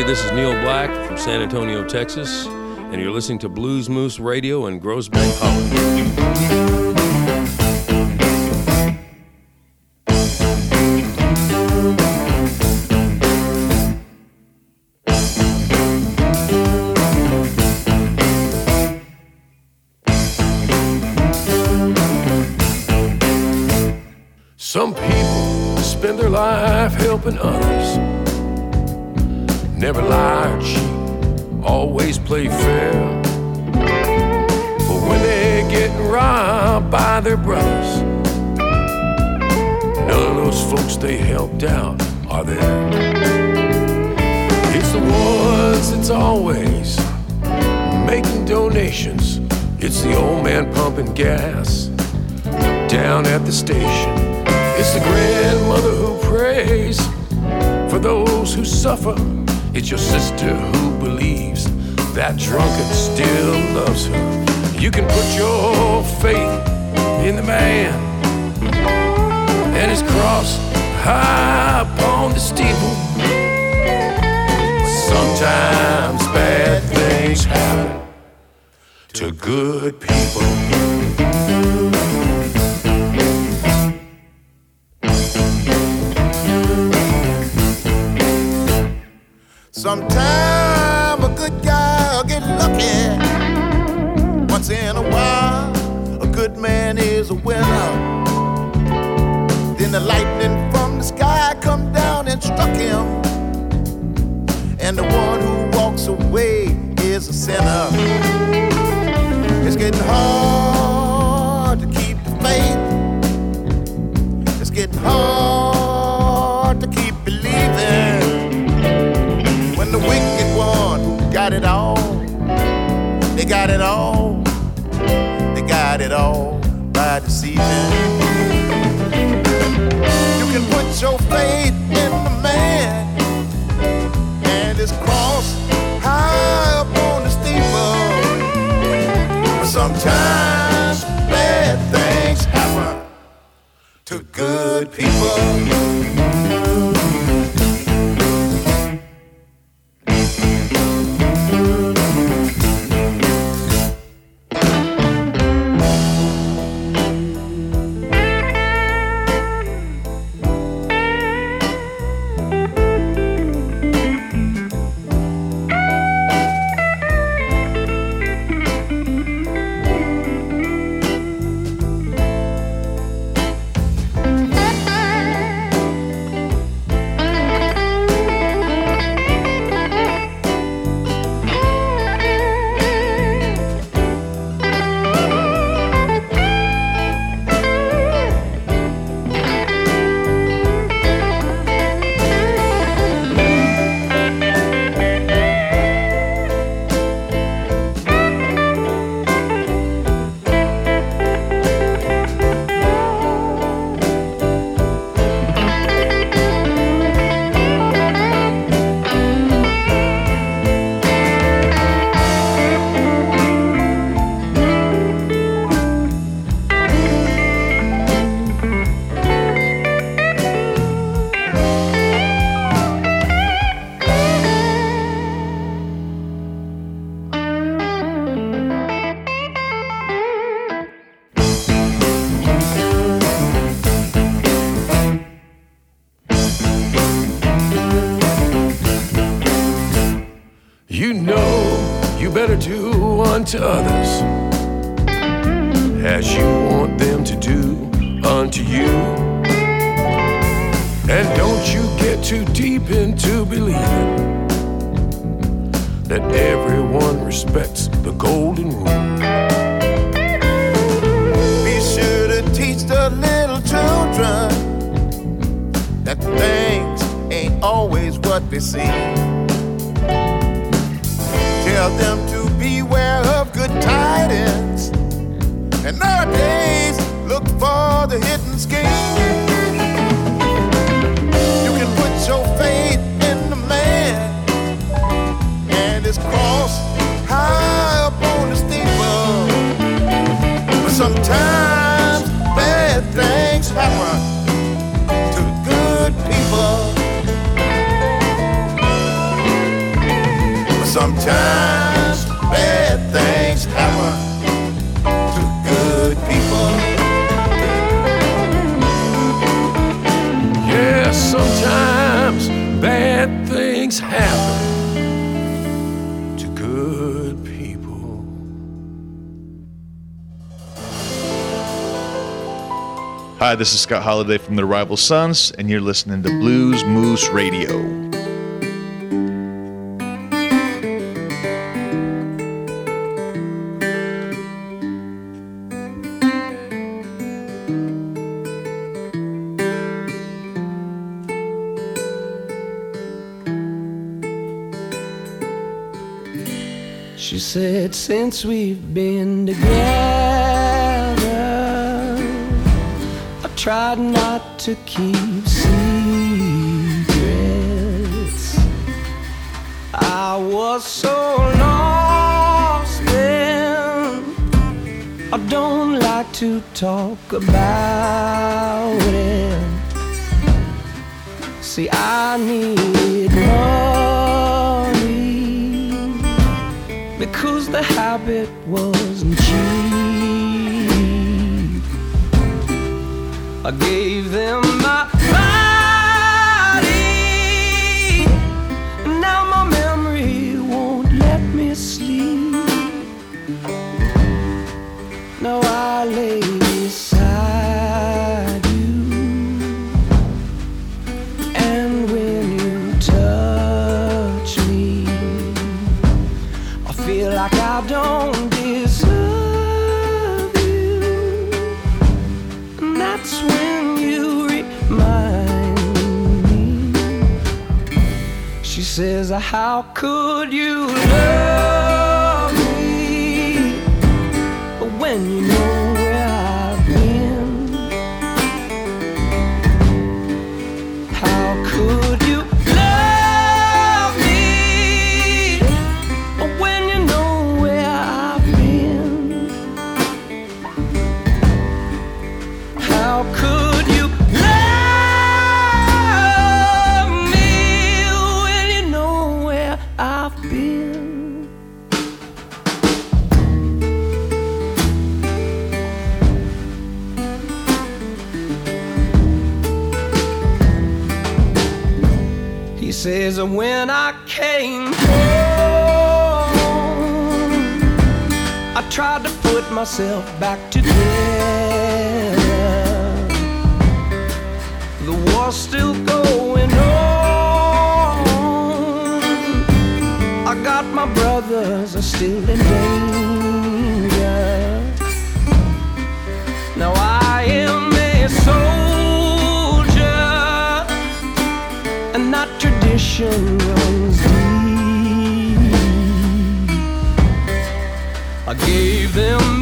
Everybody, this is Neal Black from San Antonio, Texas, and you're listening to Blues Moose Radio in Groesbeck, Holland. A a good man is a winner. Then the lightning from the sky come down and struck him. And the one who walks away is a sinner. It's getting hard to keep the faith. It's getting hard to keep believing when the wicked one who got it all, they got it all, got it all by deceiving. You can put your faith in the man and his cross high up on the steeple. But sometimes bad things happen to good people. Hi, this is Scott Holiday from the Rival Sons, and you're listening to Blues Moose Radio. She said, since we've been together. tried not to keep secrets. I was so lost then. I don't like to talk about it. See, I need money because the habit was. How could you? and when I came home, I tried to put myself back to death. The war's still going on. I got my brothers are still in danger. ocean runs deep. I gave them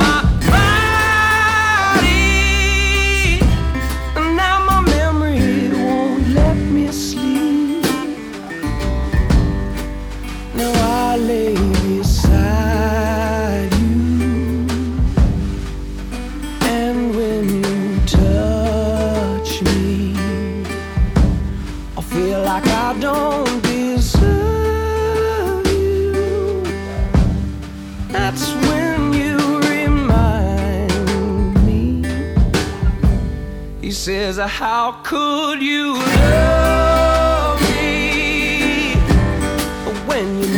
how could you love me when you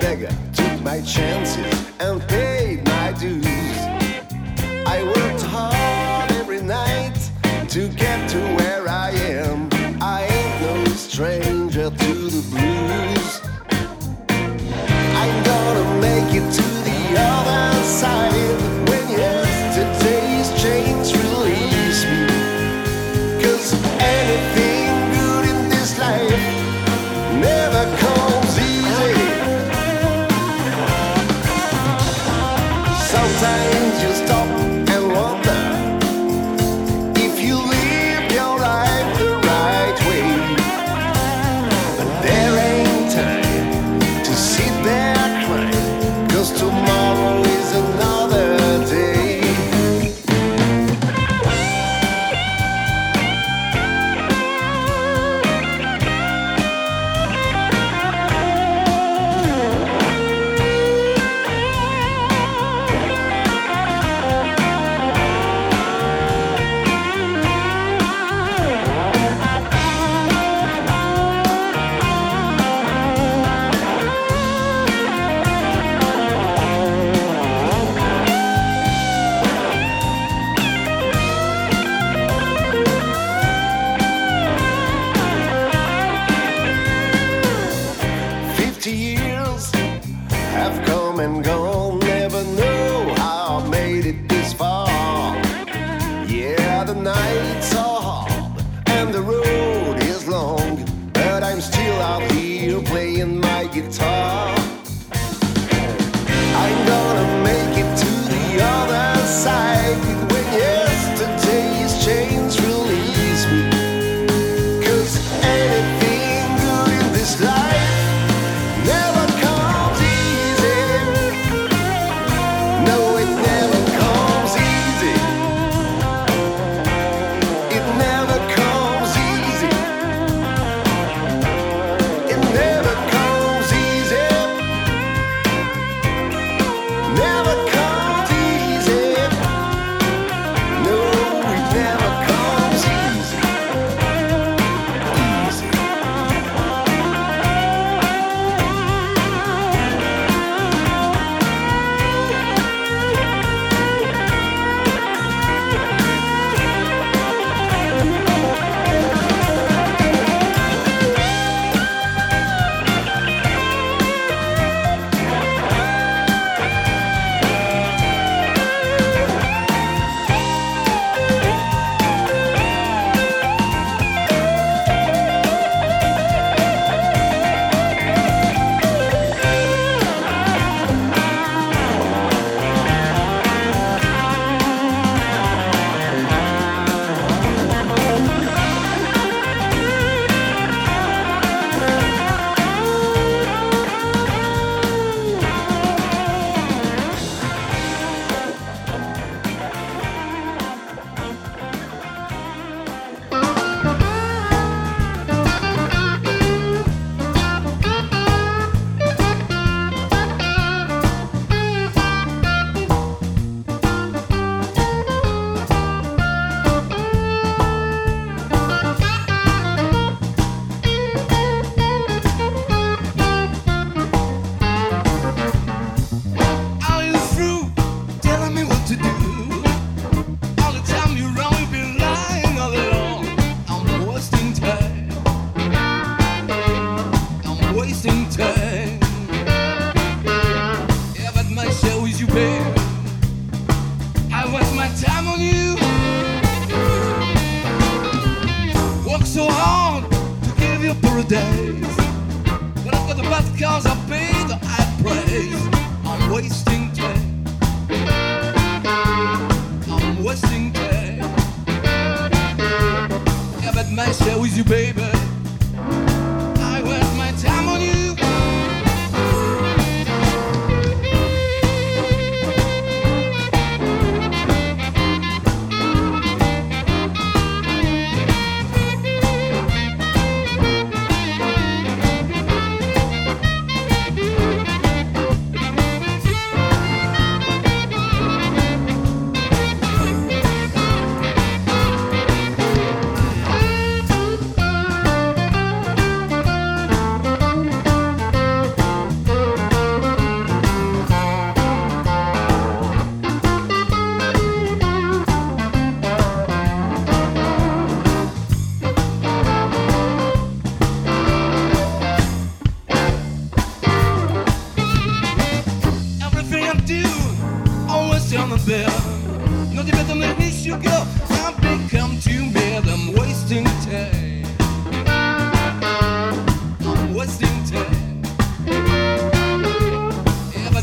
beggar. Took my chances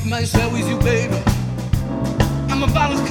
myself with you, baby. I'm a balanced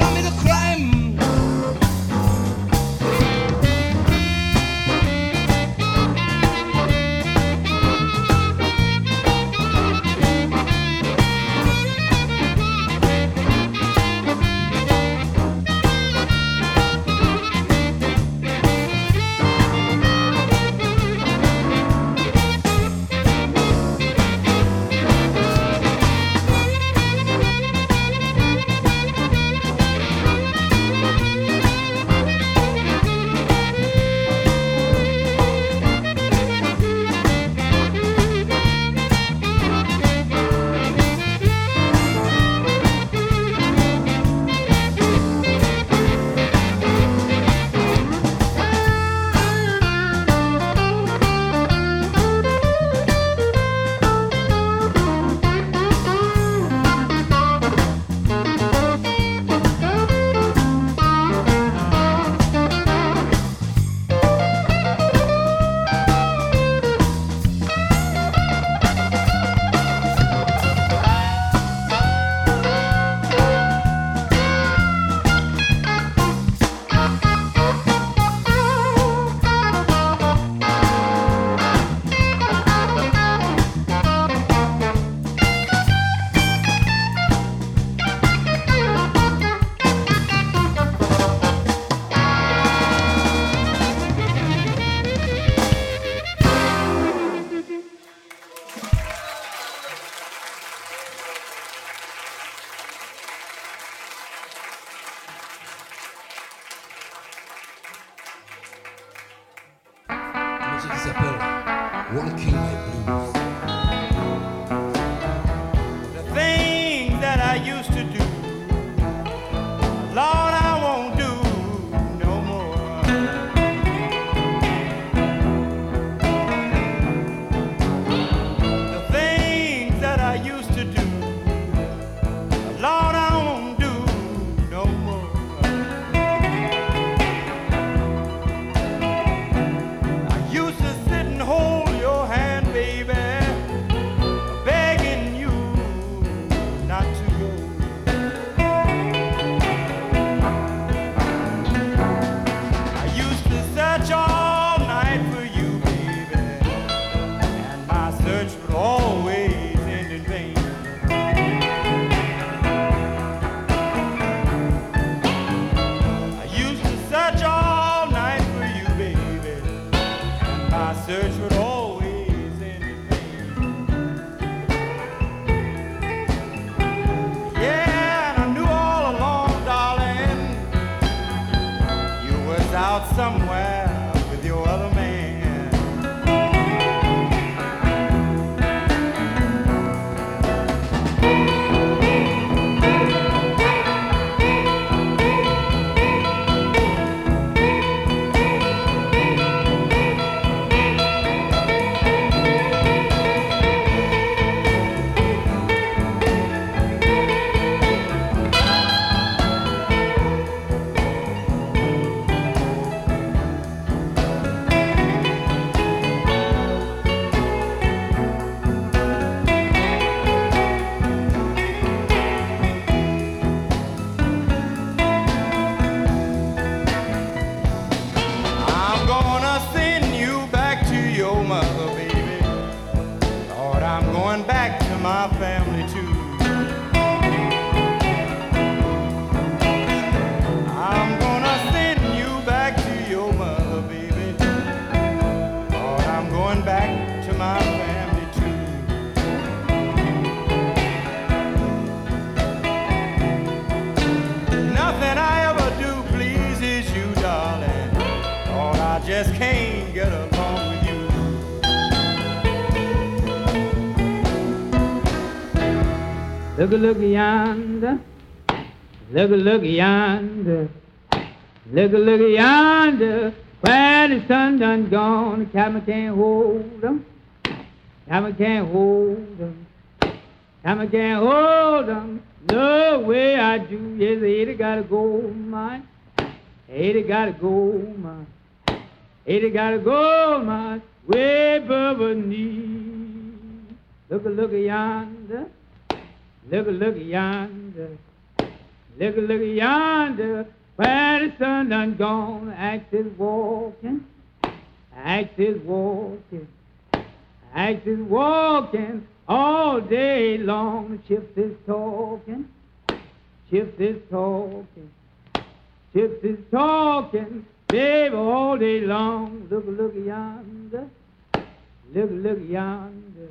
Walking I blues. Yonder. Look a look yonder. Look a look yonder. Where the sun done gone, the cabin can't hold 'em. Cabin can't hold 'em. Cabin can't hold 'em. No way I do. Yes, Ada got a gold mine. Ada got a gold mine. Ada got a gold mine way above her knee. Look a look yonder. Look look yonder. Look look yonder. Where the sun done gone, axe is walking. Axe is walking. Axe is walking all day long. Chips is talking. Chips is talking. Chips is talking. Baby, all day long. Look, look yonder. Look, look yonder.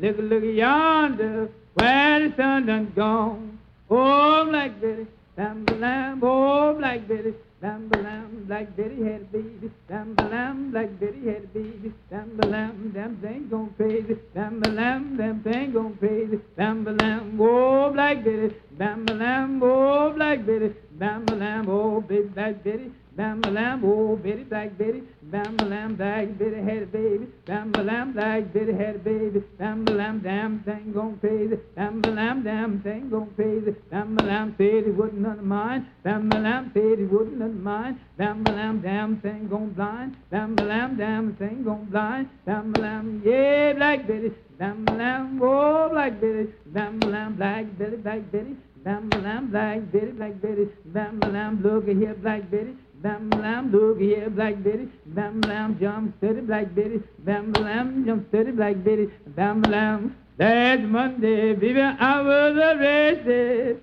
Look, look yonder. Where the sun done gone. Oh, Black Betty, lamb, lamb, oh, Black Betty, lamb, lamb, Black Betty had a baby, lamb, lamb, Black Betty had a baby, lamb, lamb, them thing gone crazy, lamb, lamb, them thing gone crazy, lamb, lamb, oh, Black Betty, lamb, lamb, oh, Black Betty, lamb, lamb, oh, baby, Black Betty, Bam lamb, oh Betty, Black Betty, Bam lamb, Black Betty had a baby, Bam lamb, Black Betty had a baby, Bam lamb, damn thing gone crazy, Bam lamb, damn thing gone crazy, Bam lamb said he wouldn't none of mine, Bam lamb said he wouldn't none of mine, Bam lamb, damn thing gone blind, Bam lamb, damn thing gone blind, Bam lamb, yeah, Black Betty, Bam lamb, oh Black Betty, Bam lamb, Black Betty, Black Betty. Bam lamb, Black Betty, Black Betty, Bam lamb, look at here, Black Betty, Bam lamb, look at here, Black Betty, Bam lamb, jump steady, Black Betty, Bam lamb, jump steady, Black Betty, Bam lamb. That's Monday, baby, I was arrested.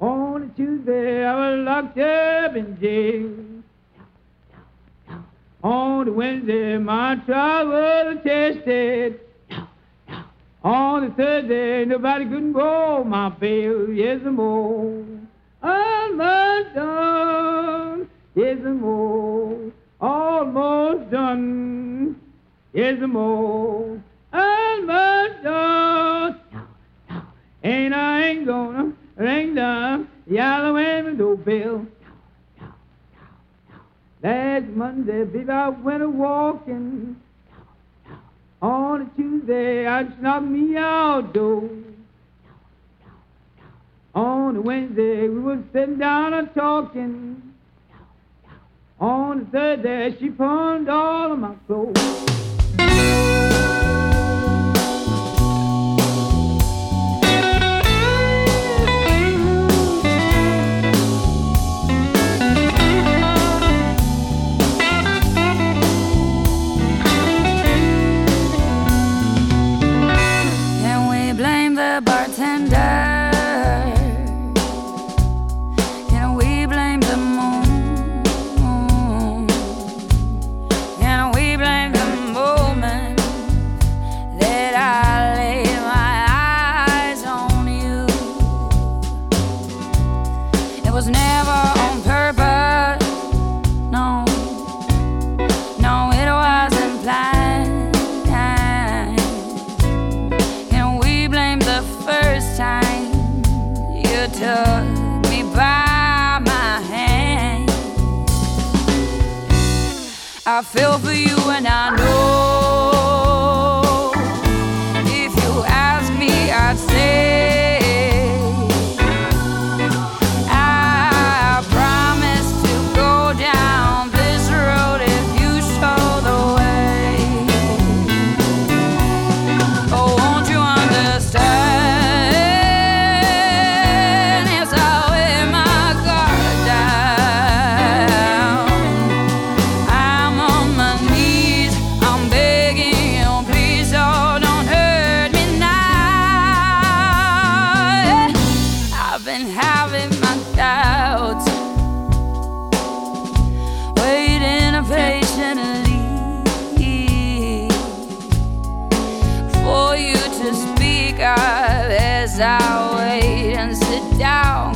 On a Tuesday, I was locked up in jail. On the Wednesday, my trial was tested. On the Thursday, nobody couldn't go my bail. Yes, more. Almost done. Yes, more. Almost done. Yes, more. Almost done. And I ain't gonna ring the yellow window bell. Last Monday, baby, I went a walking. On a Tuesday, I snuck me outdoors. On a Wednesday, we was sitting down and talking. On a Thursday, she pawned all of my clothes.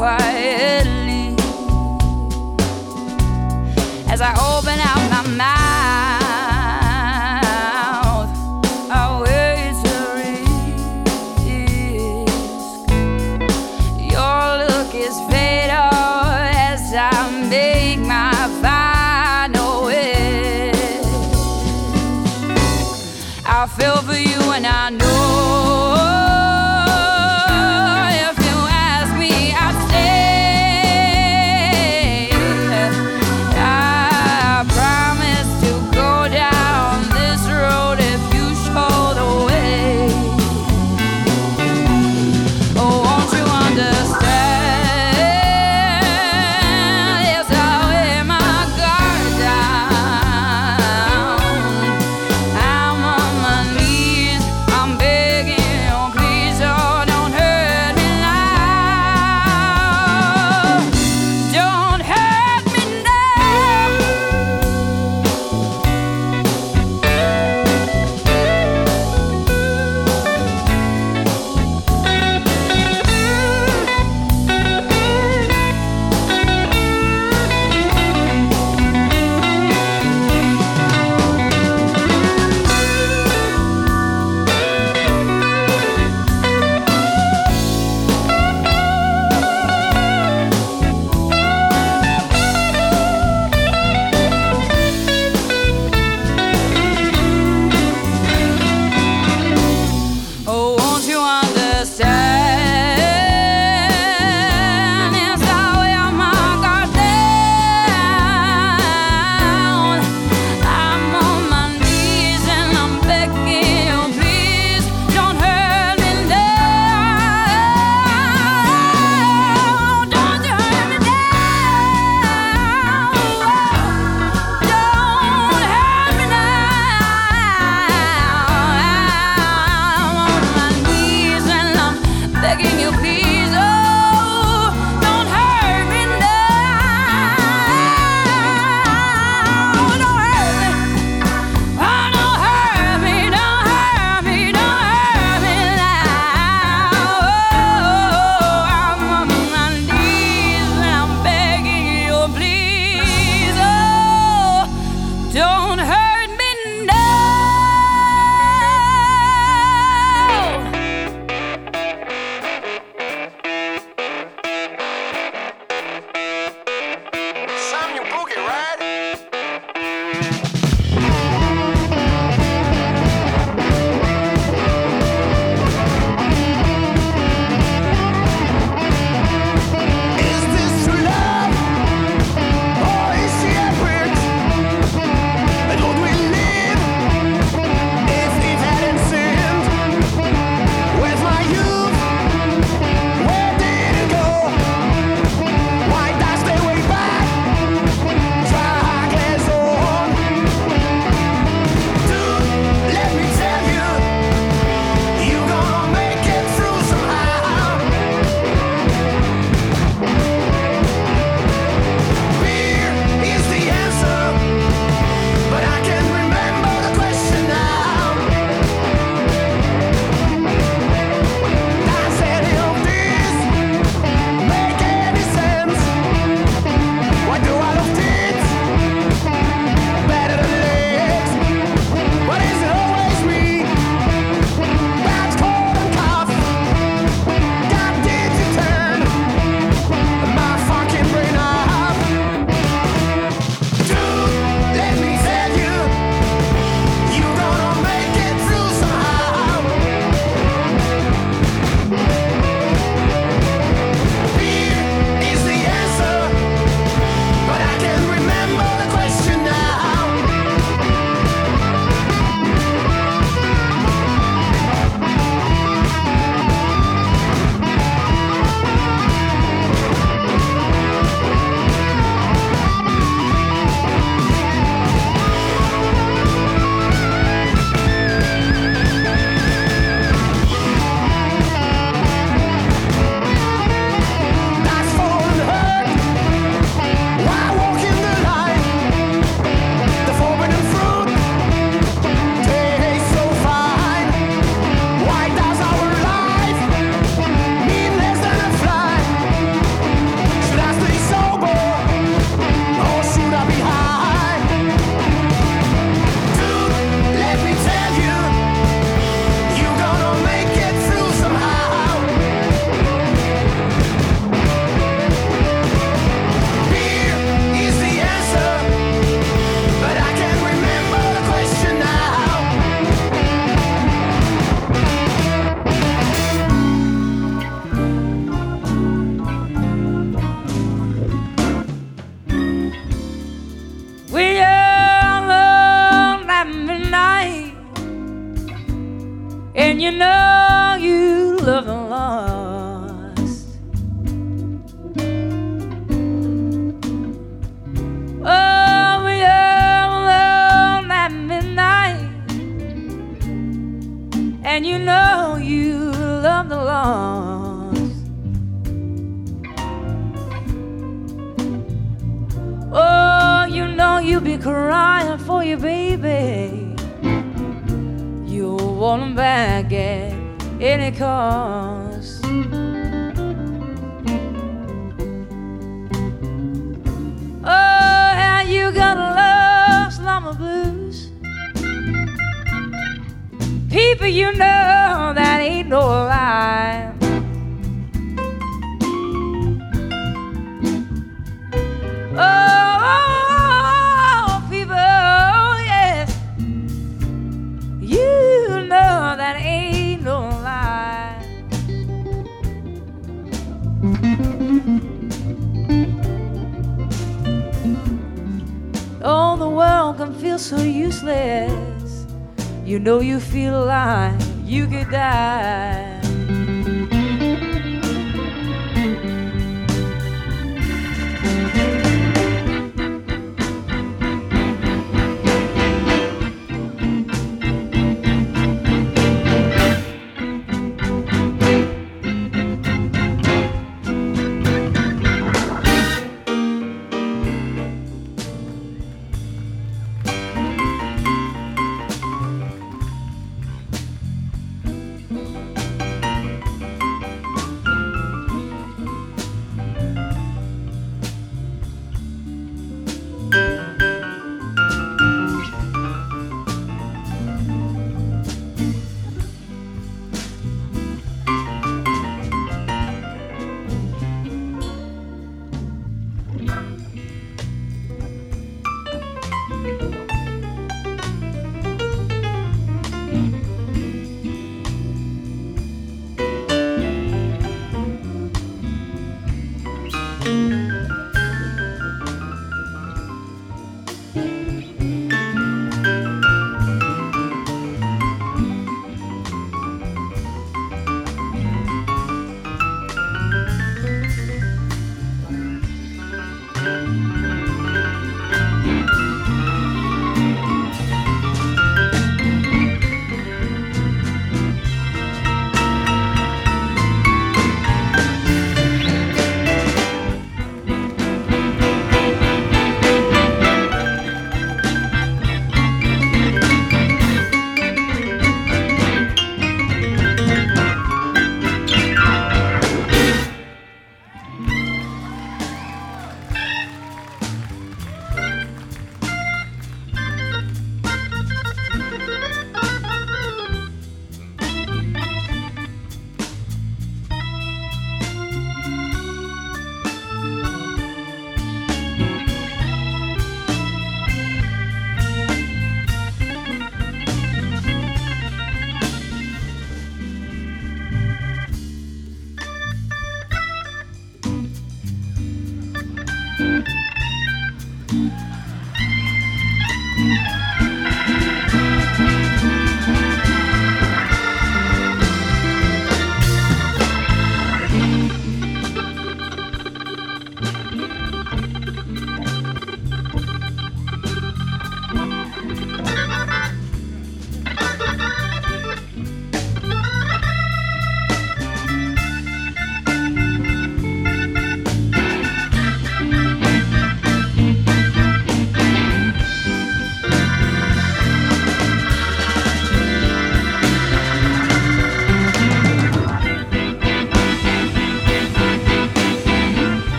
quietly as I open out my mouth.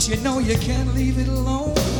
But you know you can't leave it alone.